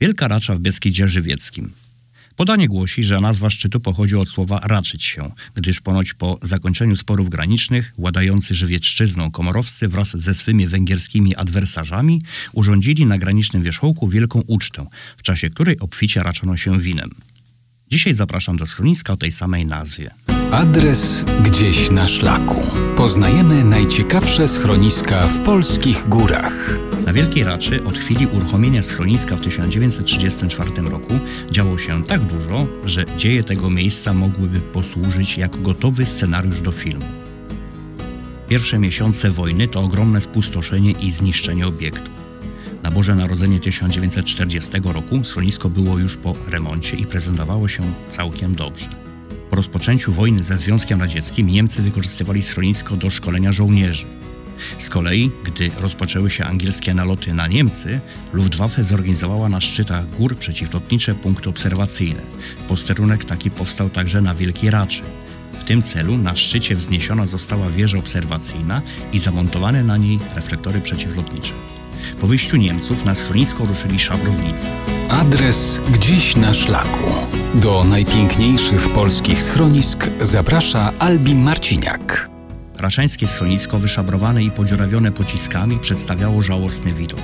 Wielka Racza w Beskidzie Żywieckim. Podanie głosi, że nazwa szczytu pochodzi od słowa raczyć się, gdyż ponoć po zakończeniu sporów granicznych władający żywiecczyzną komorowscy wraz ze swymi węgierskimi adwersarzami urządzili na granicznym wierzchołku wielką ucztę, w czasie której obficie raczono się winem. Dzisiaj zapraszam do schroniska o tej samej nazwie. Adres gdzieś na szlaku. Poznajemy najciekawsze schroniska w polskich górach. Na Wielkiej Raczy od chwili uruchomienia schroniska w 1934 roku działo się tak dużo, że dzieje tego miejsca mogłyby posłużyć jako gotowy scenariusz do filmu. Pierwsze miesiące wojny to ogromne spustoszenie i zniszczenie obiektu. Na Boże Narodzenie 1940 roku schronisko było już po remoncie i prezentowało się całkiem dobrze. Po rozpoczęciu wojny ze Związkiem Radzieckim Niemcy wykorzystywali schronisko do szkolenia żołnierzy. Z kolei, gdy rozpoczęły się angielskie naloty na Niemcy, Luftwaffe zorganizowała na szczytach gór przeciwlotnicze punkty obserwacyjne. Posterunek taki powstał także na Wielkiej Raczy. W tym celu na szczycie wzniesiona została wieża obserwacyjna i zamontowane na niej reflektory przeciwlotnicze. Po wyjściu Niemców na schronisko ruszyli szabrownicy. Adres gdzieś na szlaku. Do najpiękniejszych polskich schronisk zaprasza Albin Marciniak. Raszańskie schronisko wyszabrowane i podziurawione pociskami przedstawiało żałosny widok.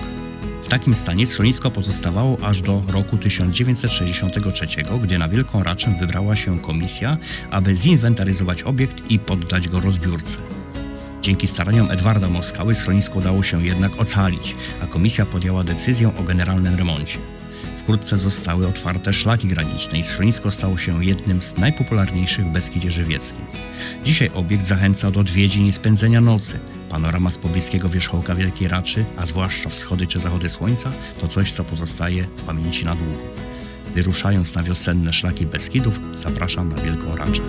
W takim stanie schronisko pozostawało aż do roku 1963, gdy na Wielką Raczę wybrała się komisja, aby zinwentaryzować obiekt i poddać go rozbiórce. Dzięki staraniom Edwarda Moskały schronisko udało się jednak ocalić, a komisja podjęła decyzję o generalnym remoncie. Wkrótce zostały otwarte szlaki graniczne i schronisko stało się jednym z najpopularniejszych w Beskidzie Żywieckim. Dzisiaj obiekt zachęca do odwiedzin i spędzenia nocy. Panorama z pobliskiego wierzchołka Wielkiej Raczy, a zwłaszcza wschody czy zachody słońca, to coś, co pozostaje w pamięci na długo. Wyruszając na wiosenne szlaki Beskidów, zapraszam na Wielką Raczę.